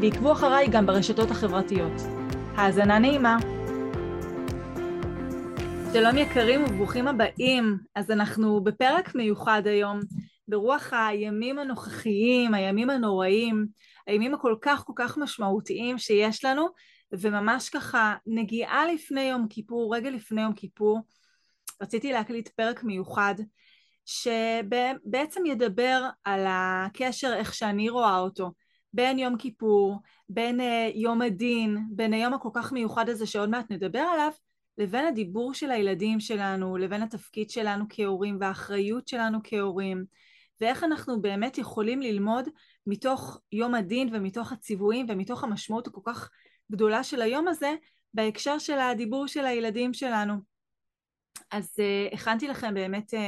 ועקבו אחריי גם ברשתות החברתיות. האזנה נעימה. שלום יקרים וברוכים הבאים. אז אנחנו בפרק מיוחד היום, ברוח הימים הנוכחיים, הימים הנוראים, הימים הכל כך כל כך משמעותיים שיש לנו, וממש ככה נגיעה לפני יום כיפור, רגע לפני יום כיפור, רציתי להקליט פרק מיוחד שבעצם ידבר על הקשר, איך שאני רואה אותו, בין יום כיפור, בין uh, יום הדין, בין היום הכל כך מיוחד הזה שעוד מעט נדבר עליו, לבין הדיבור של הילדים שלנו, לבין התפקיד שלנו כהורים והאחריות שלנו כהורים, ואיך אנחנו באמת יכולים ללמוד מתוך יום הדין ומתוך הציוויים ומתוך המשמעות הכל כך גדולה של היום הזה, בהקשר של הדיבור של הילדים שלנו. אז uh, הכנתי לכם באמת uh,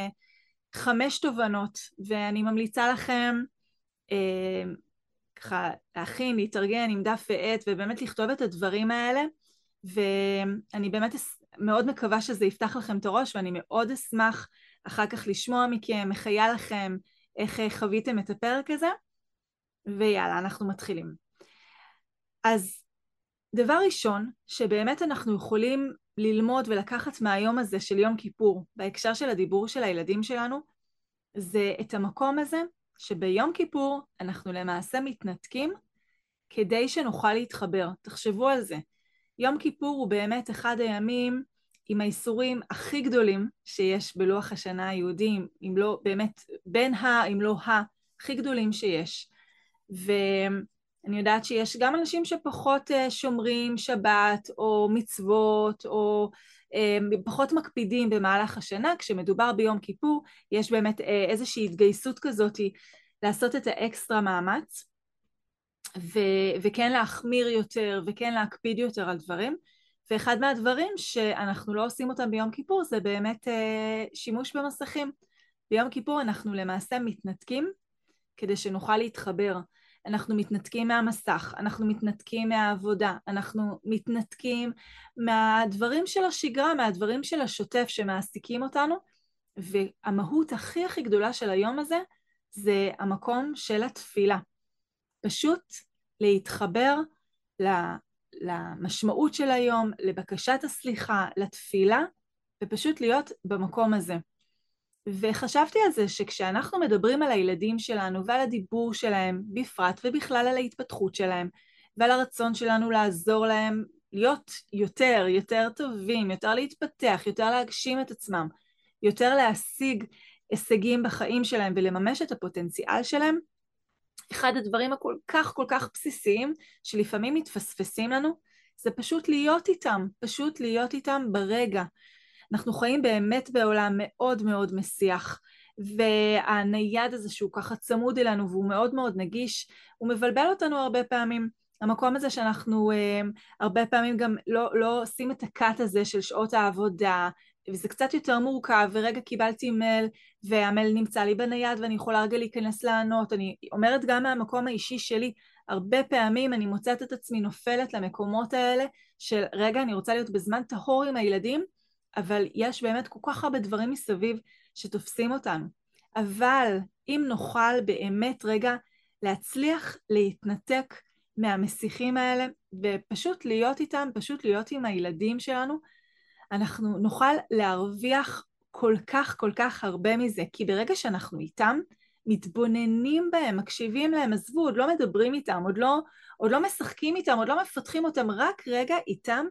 חמש תובנות, ואני ממליצה לכם uh, ככה להכין, להתארגן עם דף ועט, ובאמת לכתוב את הדברים האלה, ואני באמת מאוד מקווה שזה יפתח לכם את הראש, ואני מאוד אשמח אחר כך לשמוע מכם, מחיה לכם, איך חוויתם את הפרק הזה, ויאללה, אנחנו מתחילים. אז דבר ראשון, שבאמת אנחנו יכולים ללמוד ולקחת מהיום הזה של יום כיפור, בהקשר של הדיבור של הילדים שלנו, זה את המקום הזה שביום כיפור אנחנו למעשה מתנתקים כדי שנוכל להתחבר. תחשבו על זה. יום כיפור הוא באמת אחד הימים עם האיסורים הכי גדולים שיש בלוח השנה היהודי, אם לא באמת בין ה, אם לא ה, הכי גדולים שיש. ו... אני יודעת שיש גם אנשים שפחות אה, שומרים שבת או מצוות או פחות מקפידים במהלך השנה, כשמדובר ביום כיפור יש באמת אה, איזושהי התגייסות כזאת לעשות את האקסטרה מאמץ ו- וכן להחמיר יותר וכן להקפיד יותר על דברים ואחד מהדברים שאנחנו לא עושים אותם ביום כיפור זה באמת שימוש במסכים. ביום כיפור אנחנו למעשה מתנתקים כדי שנוכל להתחבר. אנחנו מתנתקים מהמסך, אנחנו מתנתקים מהעבודה, אנחנו מתנתקים מהדברים של השגרה, מהדברים של השוטף שמעסיקים אותנו, והמהות הכי הכי גדולה של היום הזה זה המקום של התפילה. פשוט להתחבר למשמעות של היום, לבקשת הסליחה, לתפילה, ופשוט להיות במקום הזה. וחשבתי על זה שכשאנחנו מדברים על הילדים שלנו ועל הדיבור שלהם בפרט ובכלל על ההתפתחות שלהם ועל הרצון שלנו לעזור להם להיות יותר, יותר טובים, יותר להתפתח, יותר להגשים את עצמם, יותר להשיג הישגים בחיים שלהם ולממש את הפוטנציאל שלהם, אחד הדברים הכל כך כל כך בסיסיים שלפעמים מתפספסים לנו זה פשוט להיות איתם, פשוט להיות איתם ברגע, אנחנו חיים באמת בעולם מאוד מאוד מסיח, והנייד הזה שהוא ככה צמוד אלינו והוא מאוד מאוד נגיש, הוא מבלבל אותנו הרבה פעמים. המקום הזה שאנחנו um, הרבה פעמים גם לא, לא עושים את הקאט הזה של שעות העבודה, וזה קצת יותר מורכב, ורגע קיבלתי מייל והמייל נמצא לי בנייד ואני יכולה רגע להיכנס לענות, אני אומרת גם מהמקום האישי שלי, הרבה פעמים אני מוצאת את עצמי נופלת למקומות האלה של רגע אני רוצה להיות בזמן טהור עם הילדים אבל יש באמת כל כך הרבה דברים מסביב שתופסים אותנו. אבל אם נוכל באמת רגע להצליח להתנתק מהמסיכים האלה ופשוט להיות איתם, פשוט להיות עם הילדים שלנו, אנחנו נוכל להרוויח כל כך כל כך הרבה מזה, כי ברגע שאנחנו איתם, מתבוננים בהם, מקשיבים להם, עזבו, עוד לא מדברים איתם, עוד לא, עוד לא משחקים איתם, עוד לא מפתחים אותם, רק רגע איתם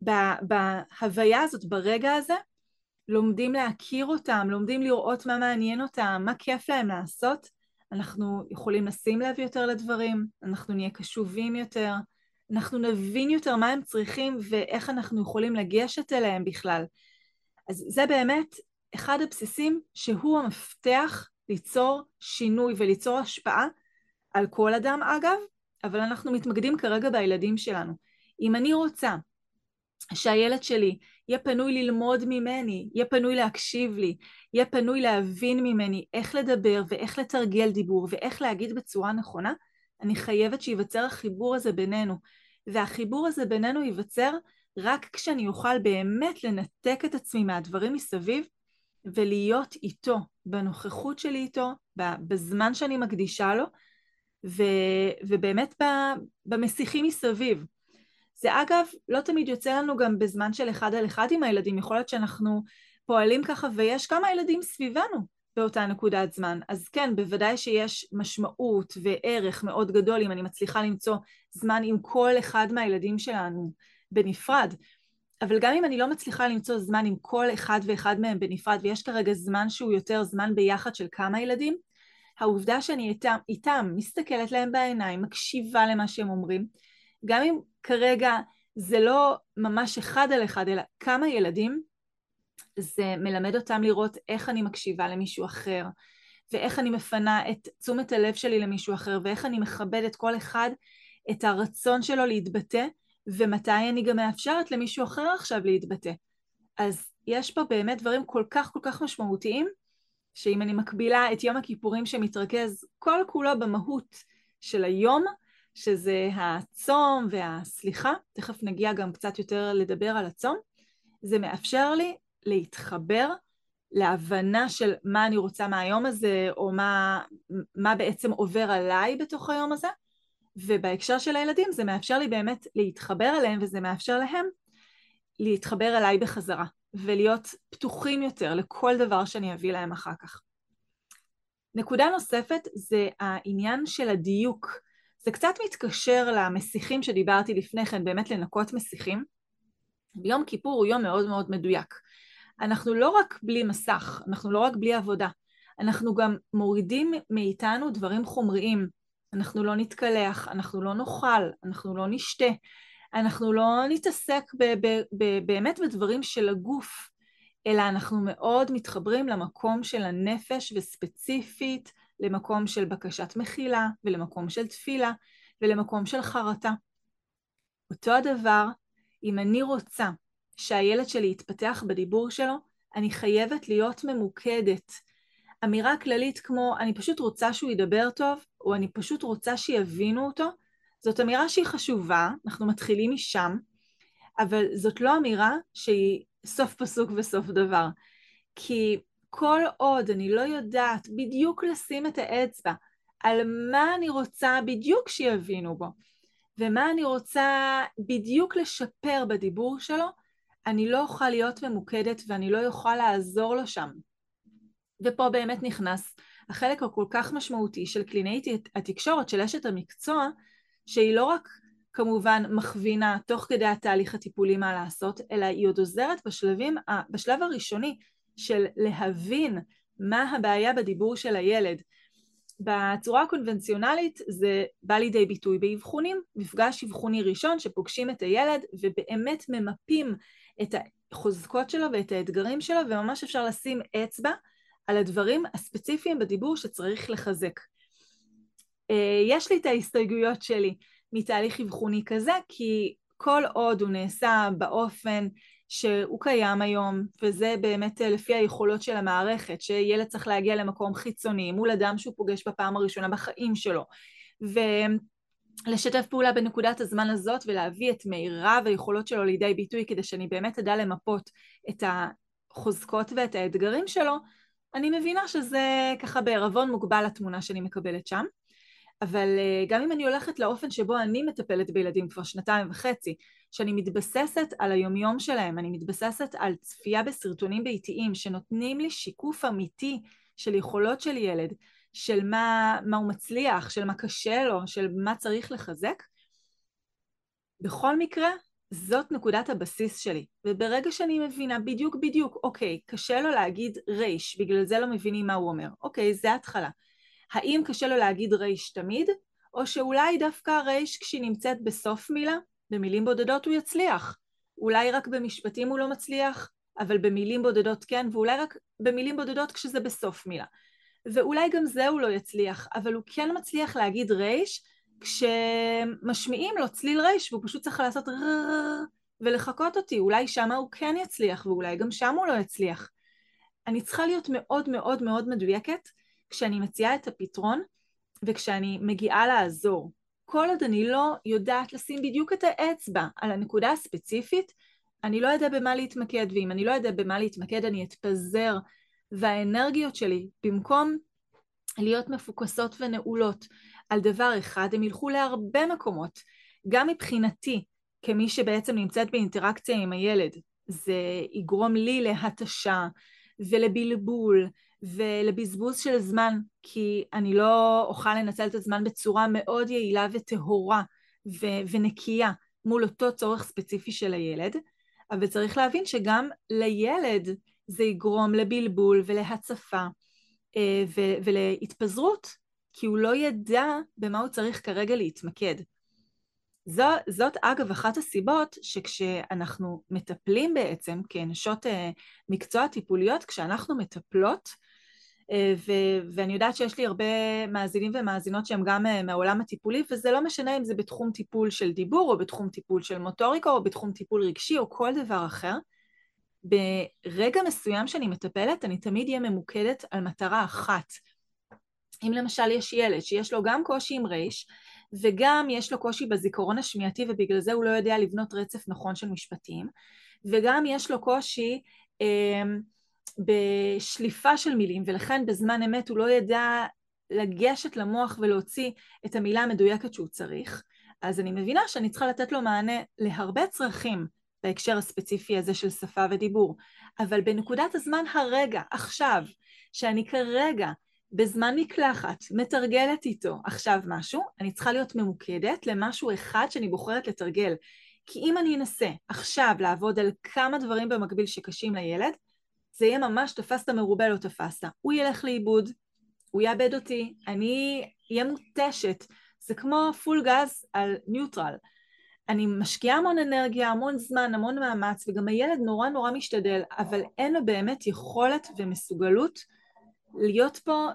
בהוויה הזאת, ברגע הזה, לומדים להכיר אותם, לומדים לראות מה מעניין אותם, מה כיף להם לעשות, אנחנו יכולים לשים לב יותר לדברים, אנחנו נהיה קשובים יותר, אנחנו נבין יותר מה הם צריכים ואיך אנחנו יכולים לגשת אליהם בכלל. אז זה באמת אחד הבסיסים שהוא המפתח ליצור שינוי וליצור השפעה על כל אדם אגב, אבל אנחנו מתמקדים כרגע בילדים שלנו. אם אני רוצה שהילד שלי יהיה פנוי ללמוד ממני, יהיה פנוי להקשיב לי, יהיה פנוי להבין ממני איך לדבר ואיך לתרגל דיבור ואיך להגיד בצורה נכונה, אני חייבת שייווצר החיבור הזה בינינו. והחיבור הזה בינינו ייווצר רק כשאני אוכל באמת לנתק את עצמי מהדברים מסביב ולהיות איתו, בנוכחות שלי איתו, בזמן שאני מקדישה לו, ו, ובאמת במסיחים מסביב. זה אגב, לא תמיד יוצא לנו גם בזמן של אחד על אחד עם הילדים, יכול להיות שאנחנו פועלים ככה ויש כמה ילדים סביבנו באותה נקודת זמן. אז כן, בוודאי שיש משמעות וערך מאוד גדול אם אני מצליחה למצוא זמן עם כל אחד מהילדים שלנו בנפרד. אבל גם אם אני לא מצליחה למצוא זמן עם כל אחד ואחד מהם בנפרד, ויש כרגע זמן שהוא יותר זמן ביחד של כמה ילדים, העובדה שאני איתם, איתם מסתכלת להם בעיניים, מקשיבה למה שהם אומרים, גם אם כרגע זה לא ממש אחד על אחד, אלא כמה ילדים, זה מלמד אותם לראות איך אני מקשיבה למישהו אחר, ואיך אני מפנה את תשומת הלב שלי למישהו אחר, ואיך אני מכבדת כל אחד את הרצון שלו להתבטא, ומתי אני גם מאפשרת למישהו אחר עכשיו להתבטא. אז יש פה באמת דברים כל כך כל כך משמעותיים, שאם אני מקבילה את יום הכיפורים שמתרכז כל כולו במהות של היום, שזה הצום והסליחה, תכף נגיע גם קצת יותר לדבר על הצום, זה מאפשר לי להתחבר להבנה של מה אני רוצה מהיום הזה, או מה, מה בעצם עובר עליי בתוך היום הזה, ובהקשר של הילדים זה מאפשר לי באמת להתחבר אליהם, וזה מאפשר להם להתחבר אליי בחזרה, ולהיות פתוחים יותר לכל דבר שאני אביא להם אחר כך. נקודה נוספת זה העניין של הדיוק. זה קצת מתקשר למסיחים שדיברתי לפני כן, באמת לנקות מסיחים. ביום כיפור הוא יום מאוד מאוד מדויק. אנחנו לא רק בלי מסך, אנחנו לא רק בלי עבודה, אנחנו גם מורידים מאיתנו דברים חומריים. אנחנו לא נתקלח, אנחנו לא נאכל, אנחנו לא נשתה, אנחנו לא נתעסק ב- ב- ב- באמת בדברים של הגוף, אלא אנחנו מאוד מתחברים למקום של הנפש וספציפית למקום של בקשת מחילה ולמקום של תפילה ולמקום של חרטה. אותו הדבר, אם אני רוצה שהילד שלי יתפתח בדיבור שלו, אני חייבת להיות ממוקדת. אמירה כללית כמו אני פשוט רוצה שהוא ידבר טוב, או אני פשוט רוצה שיבינו אותו, זאת אמירה שהיא חשובה, אנחנו מתחילים משם, אבל זאת לא אמירה שהיא סוף פסוק וסוף דבר. כי כל עוד אני לא יודעת בדיוק לשים את האצבע על מה אני רוצה בדיוק שיבינו בו, ומה אני רוצה בדיוק לשפר בדיבור שלו, אני לא אוכל להיות ממוקדת ואני לא אוכל לעזור לו שם. ופה באמת נכנס החלק הכל כך משמעותי של קלינאית התקשורת, של אשת המקצוע, שהיא לא רק כמובן מכווינה תוך כדי התהליך הטיפולי מה לעשות, אלא היא עוד עוזרת בשלבים, בשלב הראשוני של להבין מה הבעיה בדיבור של הילד. בצורה הקונבנציונלית זה בא לידי ביטוי באבחונים, מפגש אבחוני ראשון שפוגשים את הילד ובאמת ממפים את החוזקות שלו ואת האתגרים שלו וממש אפשר לשים אצבע על הדברים הספציפיים בדיבור שצריך לחזק. אה, יש לי את ההסתייגויות שלי מתהליך אבחוני כזה, כי כל עוד הוא נעשה באופן שהוא קיים היום, וזה באמת אה, לפי היכולות של המערכת, שילד צריך להגיע למקום חיצוני מול אדם שהוא פוגש בפעם הראשונה בחיים שלו, ולשתף פעולה בנקודת הזמן הזאת ולהביא את מירב היכולות שלו לידי ביטוי כדי שאני באמת אדע למפות את החוזקות ואת האתגרים שלו, אני מבינה שזה ככה בערבון מוגבל התמונה שאני מקבלת שם. אבל אה, גם אם אני הולכת לאופן שבו אני מטפלת בילדים כבר שנתיים וחצי, שאני מתבססת על היומיום שלהם, אני מתבססת על צפייה בסרטונים ביתיים שנותנים לי שיקוף אמיתי של יכולות של ילד, של מה, מה הוא מצליח, של מה קשה לו, של מה צריך לחזק, בכל מקרה זאת נקודת הבסיס שלי, וברגע שאני מבינה בדיוק בדיוק, אוקיי, קשה לו להגיד רייש, בגלל זה לא מבינים מה הוא אומר, אוקיי, זה התחלה. האם קשה לו להגיד רייש תמיד, או שאולי דווקא רייש כשהיא נמצאת בסוף מילה, במילים בודדות הוא יצליח. אולי רק במשפטים הוא לא מצליח, אבל במילים בודדות כן, ואולי רק במילים בודדות כשזה בסוף מילה. ואולי גם זה הוא לא יצליח, אבל הוא כן מצליח להגיד רייש כשמשמיעים לו צליל רייש והוא פשוט צריך לעשות ולחקות אותי, אולי שם הוא כן יצליח ואולי גם שם הוא לא יצליח. אני צריכה להיות מאוד מאוד מאוד מדויקת כשאני מציעה את הפתרון וכשאני מגיעה לעזור. כל עוד אני לא יודעת לשים בדיוק את האצבע על הנקודה הספציפית, אני לא יודע במה להתמקד, ואם אני לא יודע במה להתמקד אני אתפזר, והאנרגיות שלי, במקום להיות מפוקסות ונעולות על דבר אחד, הם ילכו להרבה מקומות. גם מבחינתי, כמי שבעצם נמצאת באינטראקציה עם הילד, זה יגרום לי להתשה ולבלבול ולבזבוז של זמן, כי אני לא אוכל לנצל את הזמן בצורה מאוד יעילה וטהורה ו- ונקייה מול אותו צורך ספציפי של הילד, אבל צריך להבין שגם לילד זה יגרום לבלבול ולהצפה אה, ו- ולהתפזרות, כי הוא לא ידע במה הוא צריך כרגע להתמקד. זו, זאת אגב אחת הסיבות שכשאנחנו מטפלים בעצם כנשות אה, מקצוע טיפוליות, כשאנחנו מטפלות, ו- ואני יודעת שיש לי הרבה מאזינים ומאזינות שהם גם אה, מהעולם הטיפולי, וזה לא משנה אם זה בתחום טיפול של דיבור, או בתחום טיפול של מוטוריקה, או בתחום טיפול רגשי, או כל דבר אחר, ברגע מסוים שאני מטפלת, אני תמיד אהיה ממוקדת על מטרה אחת. אם למשל יש ילד שיש לו גם קושי עם רייש, וגם יש לו קושי בזיכרון השמיעתי ובגלל זה הוא לא יודע לבנות רצף נכון של משפטים, וגם יש לו קושי אה, בשליפה של מילים, ולכן בזמן אמת הוא לא ידע לגשת למוח ולהוציא את המילה המדויקת שהוא צריך, אז אני מבינה שאני צריכה לתת לו מענה להרבה צרכים בהקשר הספציפי הזה של שפה ודיבור, אבל בנקודת הזמן הרגע, עכשיו, שאני כרגע בזמן מקלחת מתרגלת איתו עכשיו משהו, אני צריכה להיות ממוקדת למשהו אחד שאני בוחרת לתרגל. כי אם אני אנסה עכשיו לעבוד על כמה דברים במקביל שקשים לילד, זה יהיה ממש תפסת מרובה לא תפסת. הוא ילך לאיבוד, הוא יאבד אותי, אני אהיה מותשת. זה כמו פול גז על ניוטרל. אני משקיעה המון אנרגיה, המון זמן, המון מאמץ, וגם הילד נורא נורא משתדל, אבל אין לו באמת יכולת ומסוגלות להיות פה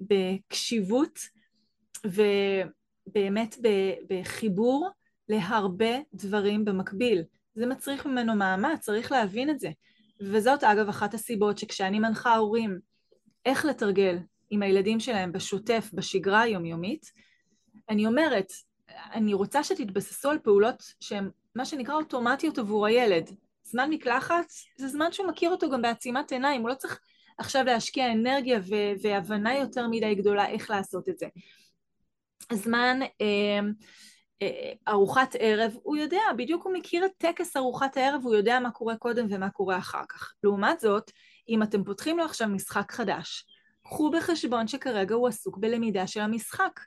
בקשיבות ובאמת בחיבור להרבה דברים במקביל. זה מצריך ממנו מאמץ, צריך להבין את זה. וזאת אגב אחת הסיבות שכשאני מנחה הורים איך לתרגל עם הילדים שלהם בשוטף, בשגרה היומיומית, אני אומרת, אני רוצה שתתבססו על פעולות שהן מה שנקרא אוטומטיות עבור הילד. זמן מקלחת זה זמן שהוא מכיר אותו גם בעצימת עיניים, הוא לא צריך עכשיו להשקיע אנרגיה ו- והבנה יותר מדי גדולה איך לעשות את זה. זמן אה, ארוחת ערב, הוא יודע, בדיוק הוא מכיר את טקס ארוחת הערב, הוא יודע מה קורה קודם ומה קורה אחר כך. לעומת זאת, אם אתם פותחים לו עכשיו משחק חדש, קחו בחשבון שכרגע הוא עסוק בלמידה של המשחק.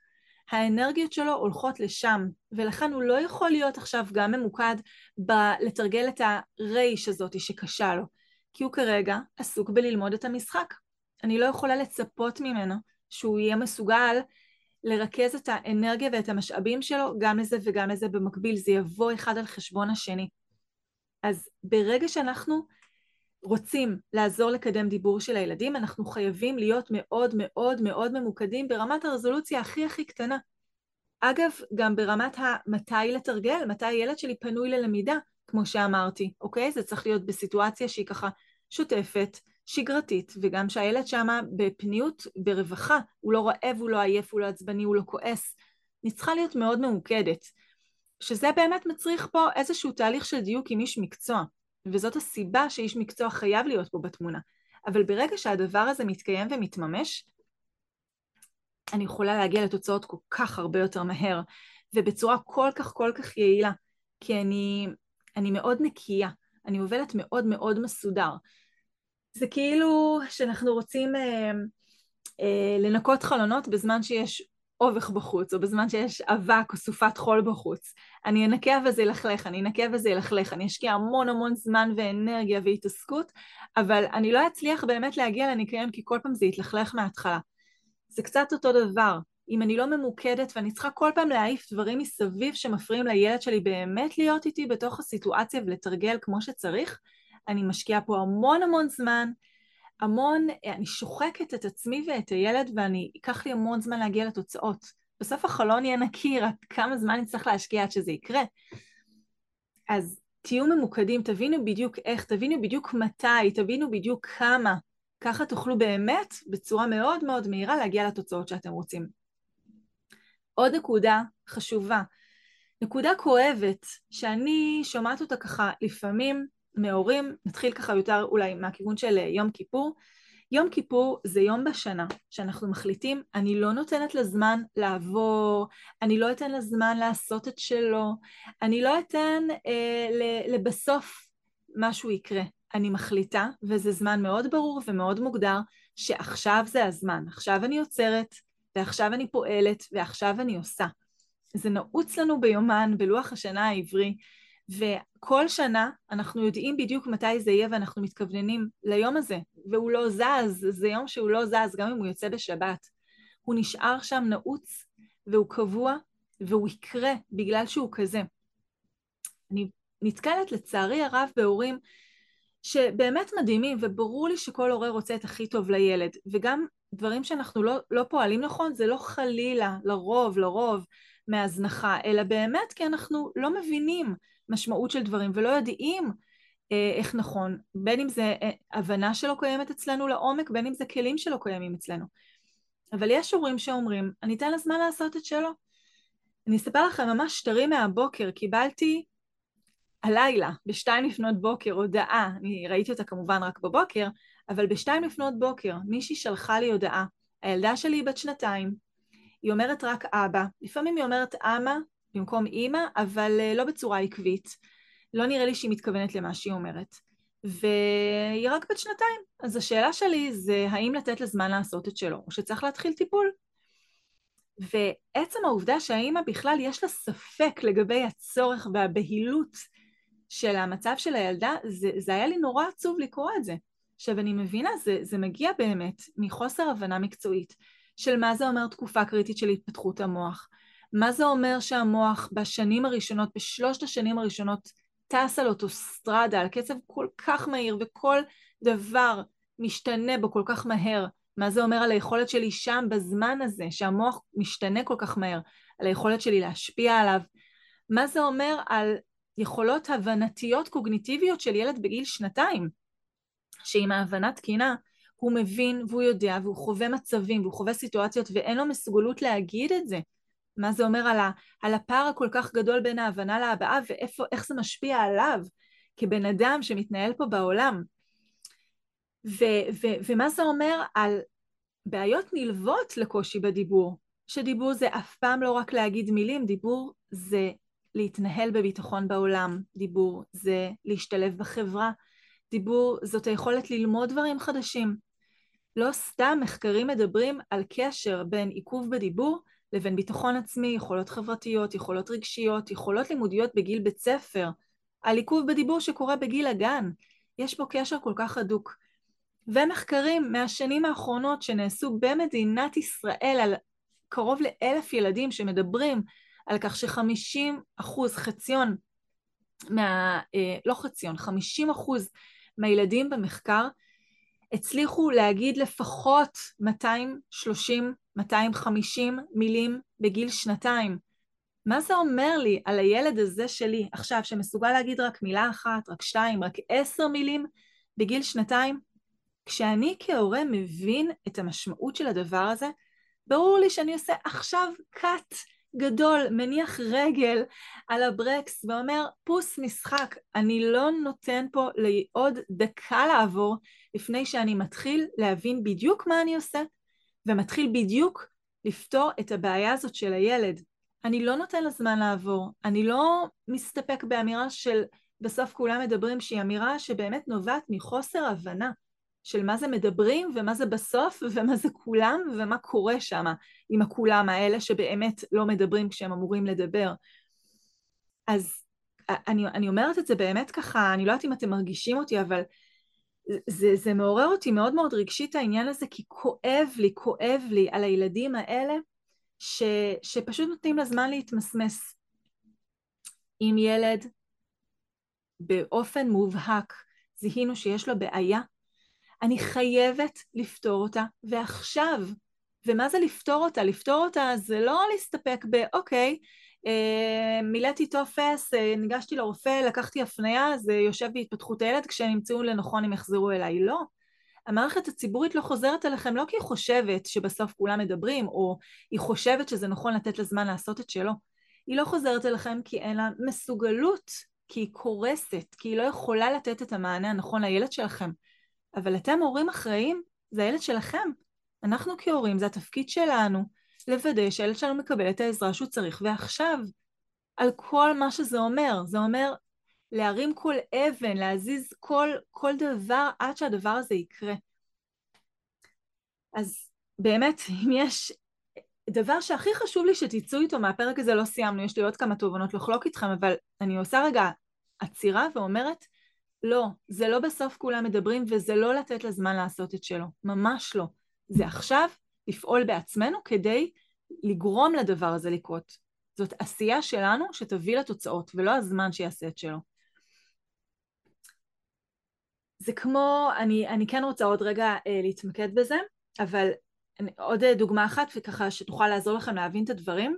האנרגיות שלו הולכות לשם, ולכן הוא לא יכול להיות עכשיו גם ממוקד בלתרגל את הרייש הזאתי שקשה לו. כי הוא כרגע עסוק בללמוד את המשחק. אני לא יכולה לצפות ממנו שהוא יהיה מסוגל לרכז את האנרגיה ואת המשאבים שלו גם לזה וגם לזה במקביל, זה יבוא אחד על חשבון השני. אז ברגע שאנחנו רוצים לעזור לקדם דיבור של הילדים, אנחנו חייבים להיות מאוד מאוד מאוד ממוקדים ברמת הרזולוציה הכי הכי קטנה. אגב, גם ברמת המתי לתרגל, מתי הילד שלי פנוי ללמידה. כמו שאמרתי, אוקיי? זה צריך להיות בסיטואציה שהיא ככה שוטפת, שגרתית, וגם שהילד שמה בפניות, ברווחה, הוא לא רעב, הוא לא עייף, הוא לא עצבני, הוא לא כועס. אני צריכה להיות מאוד ממוקדת, שזה באמת מצריך פה איזשהו תהליך של דיוק עם איש מקצוע, וזאת הסיבה שאיש מקצוע חייב להיות פה בתמונה. אבל ברגע שהדבר הזה מתקיים ומתממש, אני יכולה להגיע לתוצאות כל כך הרבה יותר מהר, ובצורה כל כך כל כך יעילה, כי אני אני מאוד נקייה, אני עובדת מאוד מאוד מסודר. זה כאילו שאנחנו רוצים אה, אה, לנקות חלונות בזמן שיש אובך בחוץ, או בזמן שיש אבק או סופת חול בחוץ. אני אנקה וזה ילכלך, אני אנקה וזה ילכלך, אני אשקיע המון המון זמן ואנרגיה והתעסקות, אבל אני לא אצליח באמת להגיע לניקיון כי כל פעם זה יתלכלך מההתחלה. זה קצת אותו דבר. אם אני לא ממוקדת ואני צריכה כל פעם להעיף דברים מסביב שמפריעים לילד שלי באמת להיות איתי בתוך הסיטואציה ולתרגל כמו שצריך, אני משקיעה פה המון המון זמן, המון, אני שוחקת את עצמי ואת הילד ואני, ייקח לי המון זמן להגיע לתוצאות. בסוף החלון יהיה נקי, רק כמה זמן נצטרך להשקיע עד שזה יקרה. אז תהיו ממוקדים, תבינו בדיוק איך, תבינו בדיוק מתי, תבינו בדיוק כמה. ככה תוכלו באמת, בצורה מאוד מאוד מהירה, להגיע לתוצאות שאתם רוצים. עוד נקודה חשובה, נקודה כואבת, שאני שומעת אותה ככה לפעמים מהורים, נתחיל ככה יותר אולי מהכיוון של יום כיפור, יום כיפור זה יום בשנה שאנחנו מחליטים, אני לא נותנת לזמן לעבור, אני לא אתן לזמן לעשות את שלו, אני לא אתן אה, לבסוף משהו יקרה. אני מחליטה, וזה זמן מאוד ברור ומאוד מוגדר, שעכשיו זה הזמן, עכשיו אני עוצרת, ועכשיו אני פועלת, ועכשיו אני עושה. זה נעוץ לנו ביומן, בלוח השנה העברי, וכל שנה אנחנו יודעים בדיוק מתי זה יהיה ואנחנו מתכווננים ליום הזה, והוא לא זז, זה יום שהוא לא זז, גם אם הוא יוצא בשבת. הוא נשאר שם נעוץ, והוא קבוע, והוא יקרה בגלל שהוא כזה. אני נתקלת לצערי הרב בהורים שבאמת מדהימים, וברור לי שכל הורה רוצה את הכי טוב לילד, וגם דברים שאנחנו לא, לא פועלים נכון, זה לא חלילה, לרוב, לרוב, מהזנחה, אלא באמת כי אנחנו לא מבינים משמעות של דברים ולא יודעים אה, איך נכון, בין אם זה אה, הבנה שלא קיימת אצלנו לעומק, בין אם זה כלים שלא קיימים אצלנו. אבל יש הורים שאומרים, אני אתן לה זמן לעשות את שלו. אני אספר לכם ממש שטרי מהבוקר, קיבלתי הלילה, בשתיים לפנות בוקר, הודעה, אני ראיתי אותה כמובן רק בבוקר, אבל בשתיים לפנות בוקר מישהי שלחה לי הודעה, הילדה שלי היא בת שנתיים, היא אומרת רק אבא, לפעמים היא אומרת אמה במקום אימא, אבל אה, לא בצורה עקבית. לא נראה לי שהיא מתכוונת למה שהיא אומרת. והיא רק בת שנתיים. אז השאלה שלי זה האם לתת לזמן לעשות את שלו, או שצריך להתחיל טיפול. ועצם העובדה שהאימא בכלל יש לה ספק לגבי הצורך והבהילות של המצב של הילדה, זה, זה היה לי נורא עצוב לקרוא את זה. עכשיו אני מבינה, זה, זה מגיע באמת מחוסר הבנה מקצועית של מה זה אומר תקופה קריטית של התפתחות המוח, מה זה אומר שהמוח בשנים הראשונות, בשלושת השנים הראשונות, טס על אוטוסטרדה, על קצב כל כך מהיר וכל דבר משתנה בו כל כך מהר? מה זה אומר על היכולת שלי שם בזמן הזה, שהמוח משתנה כל כך מהר, על היכולת שלי להשפיע עליו? מה זה אומר על יכולות הבנתיות קוגניטיביות של ילד בגיל שנתיים, שעם ההבנה תקינה הוא מבין והוא יודע והוא חווה מצבים והוא חווה סיטואציות ואין לו מסוגלות להגיד את זה. מה זה אומר על, ה, על הפער הכל כך גדול בין ההבנה להבעה ואיך זה משפיע עליו כבן אדם שמתנהל פה בעולם. ו, ו, ומה זה אומר על בעיות נלוות לקושי בדיבור, שדיבור זה אף פעם לא רק להגיד מילים, דיבור זה להתנהל בביטחון בעולם, דיבור זה להשתלב בחברה, דיבור זאת היכולת ללמוד דברים חדשים. לא סתם מחקרים מדברים על קשר בין עיכוב בדיבור לבין ביטחון עצמי, יכולות חברתיות, יכולות רגשיות, יכולות לימודיות בגיל בית ספר, על עיכוב בדיבור שקורה בגיל הגן. יש פה קשר כל כך הדוק. ומחקרים מהשנים האחרונות שנעשו במדינת ישראל על קרוב לאלף ילדים שמדברים על כך שחמישים אחוז, חציון, מה, אה, לא חציון, חמישים אחוז מהילדים במחקר הצליחו להגיד לפחות 230, 250 מילים בגיל שנתיים. מה זה אומר לי על הילד הזה שלי עכשיו, שמסוגל להגיד רק מילה אחת, רק שתיים, רק עשר מילים בגיל שנתיים? כשאני כהורה מבין את המשמעות של הדבר הזה, ברור לי שאני עושה עכשיו cut גדול מניח רגל על הברקס ואומר פוס משחק, אני לא נותן פה לעוד דקה לעבור לפני שאני מתחיל להבין בדיוק מה אני עושה ומתחיל בדיוק לפתור את הבעיה הזאת של הילד. אני לא נותן לזמן לעבור, אני לא מסתפק באמירה של בסוף כולם מדברים שהיא אמירה שבאמת נובעת מחוסר הבנה. של מה זה מדברים ומה זה בסוף ומה זה כולם ומה קורה שם עם הכולם האלה שבאמת לא מדברים כשהם אמורים לדבר. אז אני, אני אומרת את זה באמת ככה, אני לא יודעת אם אתם מרגישים אותי, אבל זה, זה מעורר אותי מאוד מאוד רגשית העניין הזה, כי כואב לי, כואב לי על הילדים האלה ש, שפשוט נותנים לזמן להתמסמס. אם ילד באופן מובהק זיהינו שיש לו בעיה אני חייבת לפתור אותה, ועכשיו, ומה זה לפתור אותה? לפתור אותה זה לא להסתפק באוקיי, אה, מילאתי טופס, אה, ניגשתי לרופא, לקחתי הפנייה, זה יושב בהתפתחות הילד, כשהם ימצאו לנכון הם יחזרו אליי. לא. המערכת הציבורית לא חוזרת אליכם לא כי היא חושבת שבסוף כולם מדברים, או היא חושבת שזה נכון לתת לה זמן לעשות את שלו. היא לא חוזרת אליכם כי אין לה מסוגלות, כי היא קורסת, כי היא לא יכולה לתת את המענה הנכון לילד שלכם. אבל אתם הורים אחראים, זה הילד שלכם. אנחנו כהורים, זה התפקיד שלנו לוודא שהילד שלנו מקבל את העזרה שהוא צריך ועכשיו. על כל מה שזה אומר. זה אומר להרים כל אבן, להזיז כל, כל דבר עד שהדבר הזה יקרה. אז באמת, אם יש דבר שהכי חשוב לי שתצאו איתו מהפרק הזה, לא סיימנו, יש לי עוד כמה תובנות לחלוק איתכם, אבל אני עושה רגע עצירה ואומרת, לא, זה לא בסוף כולם מדברים וזה לא לתת לזמן לעשות את שלו, ממש לא. זה עכשיו לפעול בעצמנו כדי לגרום לדבר הזה לקרות. זאת עשייה שלנו שתביא לתוצאות, ולא הזמן שיעשה את שלו. זה כמו, אני, אני כן רוצה עוד רגע אה, להתמקד בזה, אבל אני, עוד דוגמה אחת, וככה שתוכל לעזור לכם להבין את הדברים.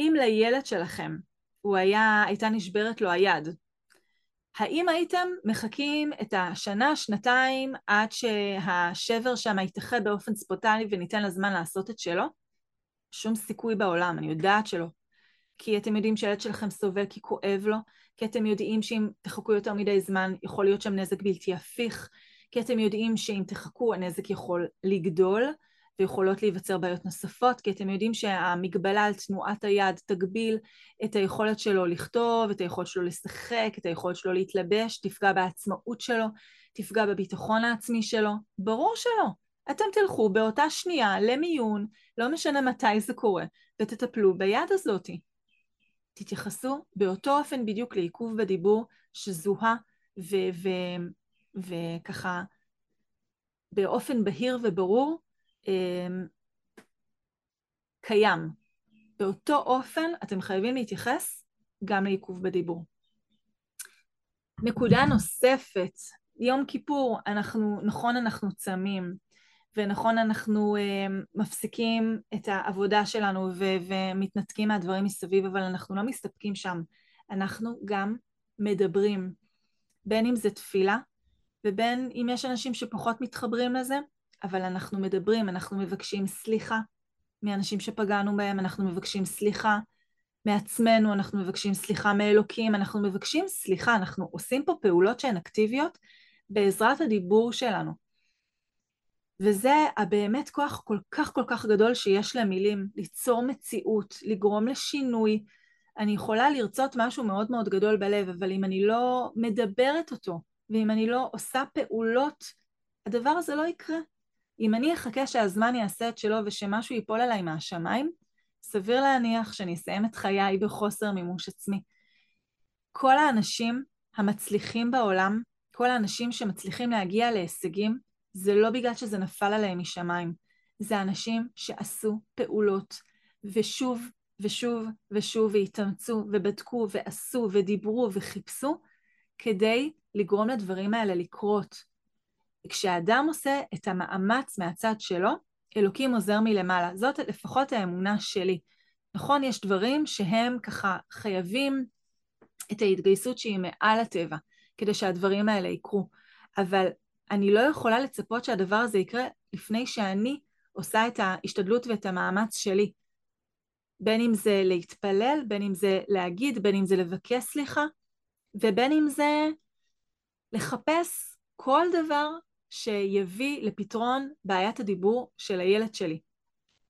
אם לילד שלכם הוא היה, הייתה נשברת לו היד, האם הייתם מחכים את השנה, שנתיים, עד שהשבר שם יתאחה באופן ספוטני וניתן לזמן לעשות את שלו? שום סיכוי בעולם, אני יודעת שלא. כי אתם יודעים שהילד שלכם סובל כי כואב לו, כי אתם יודעים שאם תחכו יותר מדי זמן יכול להיות שם נזק בלתי הפיך, כי אתם יודעים שאם תחכו הנזק יכול לגדול ויכולות להיווצר בעיות נוספות, כי אתם יודעים שהמגבלה על תנועת היד תגביל את היכולת שלו לכתוב, את היכולת שלו לשחק, את היכולת שלו להתלבש, תפגע בעצמאות שלו, תפגע בביטחון העצמי שלו. ברור שלא. אתם תלכו באותה שנייה למיון, לא משנה מתי זה קורה, ותטפלו ביד הזאתי. תתייחסו באותו אופן בדיוק לעיכוב בדיבור שזוהה וככה באופן בהיר וברור קיים. באותו אופן אתם חייבים להתייחס גם לעיכוב בדיבור. נקודה נוספת, יום כיפור, אנחנו, נכון אנחנו צמים, ונכון אנחנו uh, מפסיקים את העבודה שלנו ו- ומתנתקים מהדברים מסביב, אבל אנחנו לא מסתפקים שם, אנחנו גם מדברים, בין אם זה תפילה, ובין אם יש אנשים שפחות מתחברים לזה, אבל אנחנו מדברים, אנחנו מבקשים סליחה מאנשים שפגענו בהם, אנחנו מבקשים סליחה מעצמנו, אנחנו מבקשים סליחה מאלוקים, אנחנו מבקשים סליחה, אנחנו עושים פה פעולות שהן אקטיביות בעזרת הדיבור שלנו. וזה הבאמת כוח כל כך כל כך גדול שיש למילים, ליצור מציאות, לגרום לשינוי. אני יכולה לרצות משהו מאוד מאוד גדול בלב, אבל אם אני לא מדברת אותו, ואם אני לא עושה פעולות, הדבר הזה לא יקרה. אם אני אחכה שהזמן יעשה את שלו ושמשהו ייפול עליי מהשמיים, סביר להניח שאני אסיים את חיי בחוסר מימוש עצמי. כל האנשים המצליחים בעולם, כל האנשים שמצליחים להגיע להישגים, זה לא בגלל שזה נפל עליהם משמיים, זה אנשים שעשו פעולות, ושוב ושוב ושוב והתאמצו ובדקו ועשו ודיברו וחיפשו כדי לגרום לדברים האלה לקרות. כשאדם עושה את המאמץ מהצד שלו, אלוקים עוזר מלמעלה. זאת לפחות האמונה שלי. נכון, יש דברים שהם ככה חייבים את ההתגייסות שהיא מעל הטבע, כדי שהדברים האלה יקרו. אבל אני לא יכולה לצפות שהדבר הזה יקרה לפני שאני עושה את ההשתדלות ואת המאמץ שלי. בין אם זה להתפלל, בין אם זה להגיד, בין אם זה לבקש סליחה, ובין אם זה לחפש כל דבר שיביא לפתרון בעיית הדיבור של הילד שלי.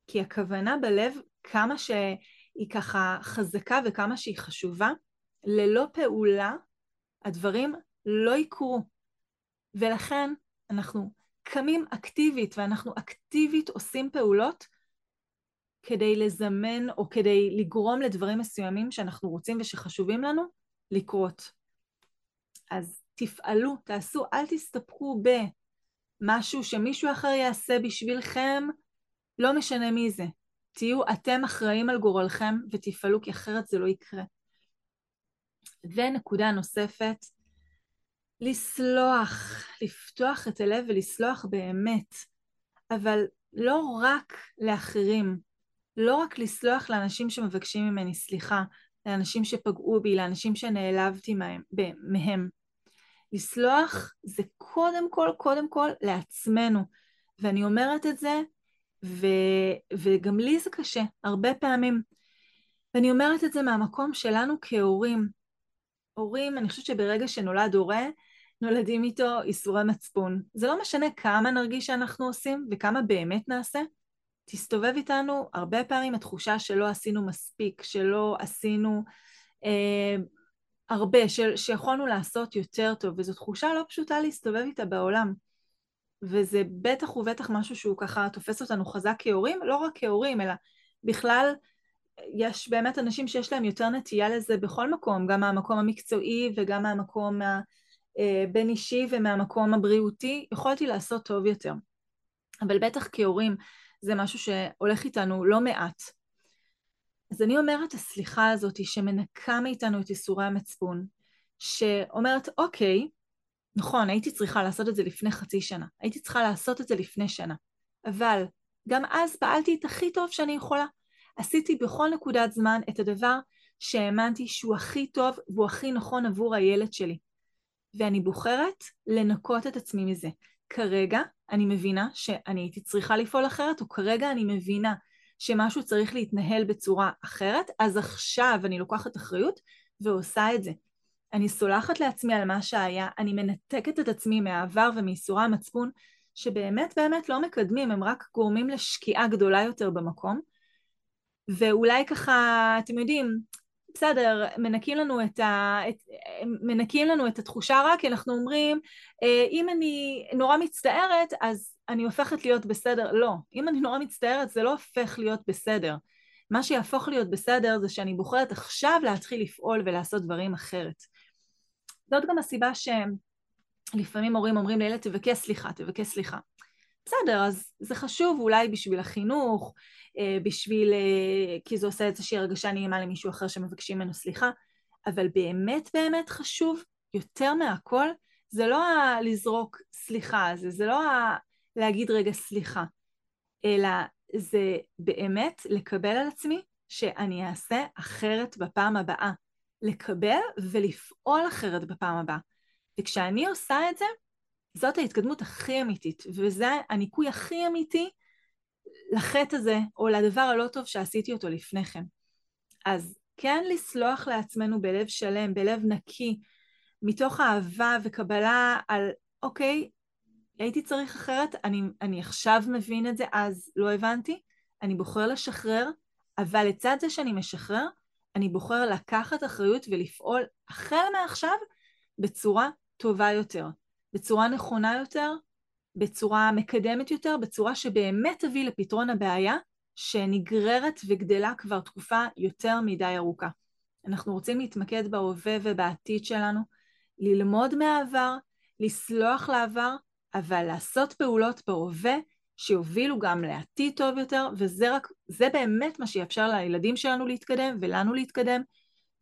כי הכוונה בלב, כמה שהיא ככה חזקה וכמה שהיא חשובה, ללא פעולה הדברים לא יקרו. ולכן אנחנו קמים אקטיבית ואנחנו אקטיבית עושים פעולות כדי לזמן או כדי לגרום לדברים מסוימים שאנחנו רוצים ושחשובים לנו לקרות. אז תפעלו, תעשו, אל תסתפקו במשהו שמישהו אחר יעשה בשבילכם, לא משנה מי זה. תהיו אתם אחראים על גורלכם ותפעלו כי אחרת זה לא יקרה. ונקודה נוספת, לסלוח, לפתוח את הלב ולסלוח באמת. אבל לא רק לאחרים, לא רק לסלוח לאנשים שמבקשים ממני סליחה, לאנשים שפגעו בי, לאנשים שנעלבתי מהם, מהם. לסלוח זה קודם כל, קודם כל לעצמנו. ואני אומרת את זה, ו, וגם לי זה קשה, הרבה פעמים. ואני אומרת את זה מהמקום שלנו כהורים. הורים, אני חושבת שברגע שנולד הורה, נולדים איתו איסורי מצפון. זה לא משנה כמה נרגיש שאנחנו עושים וכמה באמת נעשה, תסתובב איתנו הרבה פעמים התחושה שלא עשינו מספיק, שלא עשינו אה, הרבה, של, שיכולנו לעשות יותר טוב, וזו תחושה לא פשוטה להסתובב איתה בעולם. וזה בטח ובטח משהו שהוא ככה תופס אותנו חזק כהורים, לא רק כהורים, אלא בכלל יש באמת אנשים שיש להם יותר נטייה לזה בכל מקום, גם מהמקום המקצועי וגם מהמקום הבין אה, אישי ומהמקום הבריאותי, יכולתי לעשות טוב יותר. אבל בטח כהורים זה משהו שהולך איתנו לא מעט. אז אני אומרת, הסליחה הזאת שמנקה מאיתנו את ייסורי המצפון, שאומרת, אוקיי, נכון, הייתי צריכה לעשות את זה לפני חצי שנה, הייתי צריכה לעשות את זה לפני שנה, אבל גם אז פעלתי את הכי טוב שאני יכולה. עשיתי בכל נקודת זמן את הדבר שהאמנתי שהוא הכי טוב והוא הכי נכון עבור הילד שלי. ואני בוחרת לנקות את עצמי מזה. כרגע אני מבינה שאני הייתי צריכה לפעול אחרת, או כרגע אני מבינה שמשהו צריך להתנהל בצורה אחרת, אז עכשיו אני לוקחת אחריות ועושה את זה. אני סולחת לעצמי על מה שהיה, אני מנתקת את עצמי מהעבר ומייסורי המצפון, שבאמת באמת לא מקדמים, הם רק גורמים לשקיעה גדולה יותר במקום. ואולי ככה, אתם יודעים, בסדר, מנקים לנו את, ה, את, מנקים לנו את התחושה רע, כי אנחנו אומרים, אה, אם אני נורא מצטערת, אז אני הופכת להיות בסדר. לא, אם אני נורא מצטערת, זה לא הופך להיות בסדר. מה שיהפוך להיות בסדר זה שאני בוחרת עכשיו להתחיל לפעול ולעשות דברים אחרת. זאת גם הסיבה שלפעמים הורים אומרים לילד, תבקש סליחה, תבקש סליחה. בסדר, אז זה חשוב אולי בשביל החינוך, אה, בשביל, אה, כי זה עושה איזושהי הרגשה נעימה למישהו אחר שמבקשים ממנו סליחה, אבל באמת באמת חשוב יותר מהכל, זה לא לזרוק סליחה, זה, זה לא להגיד רגע סליחה, אלא זה באמת לקבל על עצמי שאני אעשה אחרת בפעם הבאה. לקבל ולפעול אחרת בפעם הבאה. וכשאני עושה את זה, זאת ההתקדמות הכי אמיתית, וזה הניקוי הכי אמיתי לחטא הזה, או לדבר הלא טוב שעשיתי אותו לפני כן. אז כן לסלוח לעצמנו בלב שלם, בלב נקי, מתוך אהבה וקבלה על, אוקיי, הייתי צריך אחרת, אני, אני עכשיו מבין את זה, אז לא הבנתי, אני בוחר לשחרר, אבל לצד זה שאני משחרר, אני בוחר לקחת אחריות ולפעול החל מעכשיו בצורה טובה יותר, בצורה נכונה יותר, בצורה מקדמת יותר, בצורה שבאמת תביא לפתרון הבעיה שנגררת וגדלה כבר תקופה יותר מדי ארוכה. אנחנו רוצים להתמקד בהווה ובעתיד שלנו, ללמוד מהעבר, לסלוח לעבר, אבל לעשות פעולות בהווה שיובילו גם לעתיד טוב יותר, וזה רק, זה באמת מה שיאפשר לילדים שלנו להתקדם, ולנו להתקדם,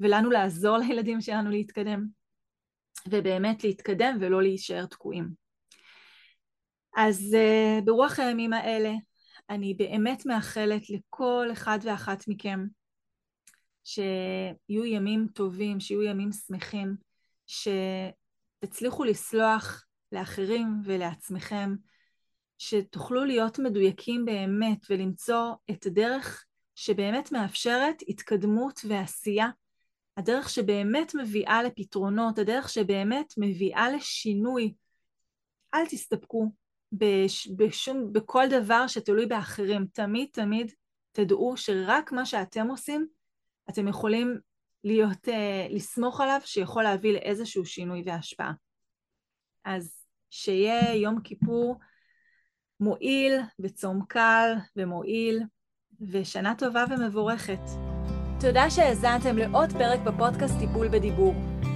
ולנו לעזור לילדים שלנו להתקדם, ובאמת להתקדם ולא להישאר תקועים. אז uh, ברוח הימים האלה אני באמת מאחלת לכל אחד ואחת מכם שיהיו ימים טובים, שיהיו ימים שמחים, שתצליחו לסלוח לאחרים ולעצמכם, שתוכלו להיות מדויקים באמת ולמצוא את הדרך שבאמת מאפשרת התקדמות ועשייה, הדרך שבאמת מביאה לפתרונות, הדרך שבאמת מביאה לשינוי. אל תסתפקו בש, בשום, בכל דבר שתלוי באחרים. תמיד תמיד תדעו שרק מה שאתם עושים, אתם יכולים להיות, uh, לסמוך עליו שיכול להביא לאיזשהו שינוי והשפעה. אז שיהיה יום כיפור מועיל וצום קל ומועיל, ושנה טובה ומבורכת. תודה שהאזנתם לעוד פרק בפודקאסט טיפול בדיבור.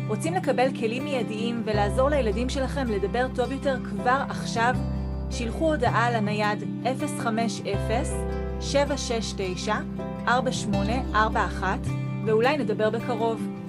רוצים לקבל כלים מיידיים ולעזור לילדים שלכם לדבר טוב יותר כבר עכשיו? שילחו הודעה לנייד 050-769-4841 ואולי נדבר בקרוב.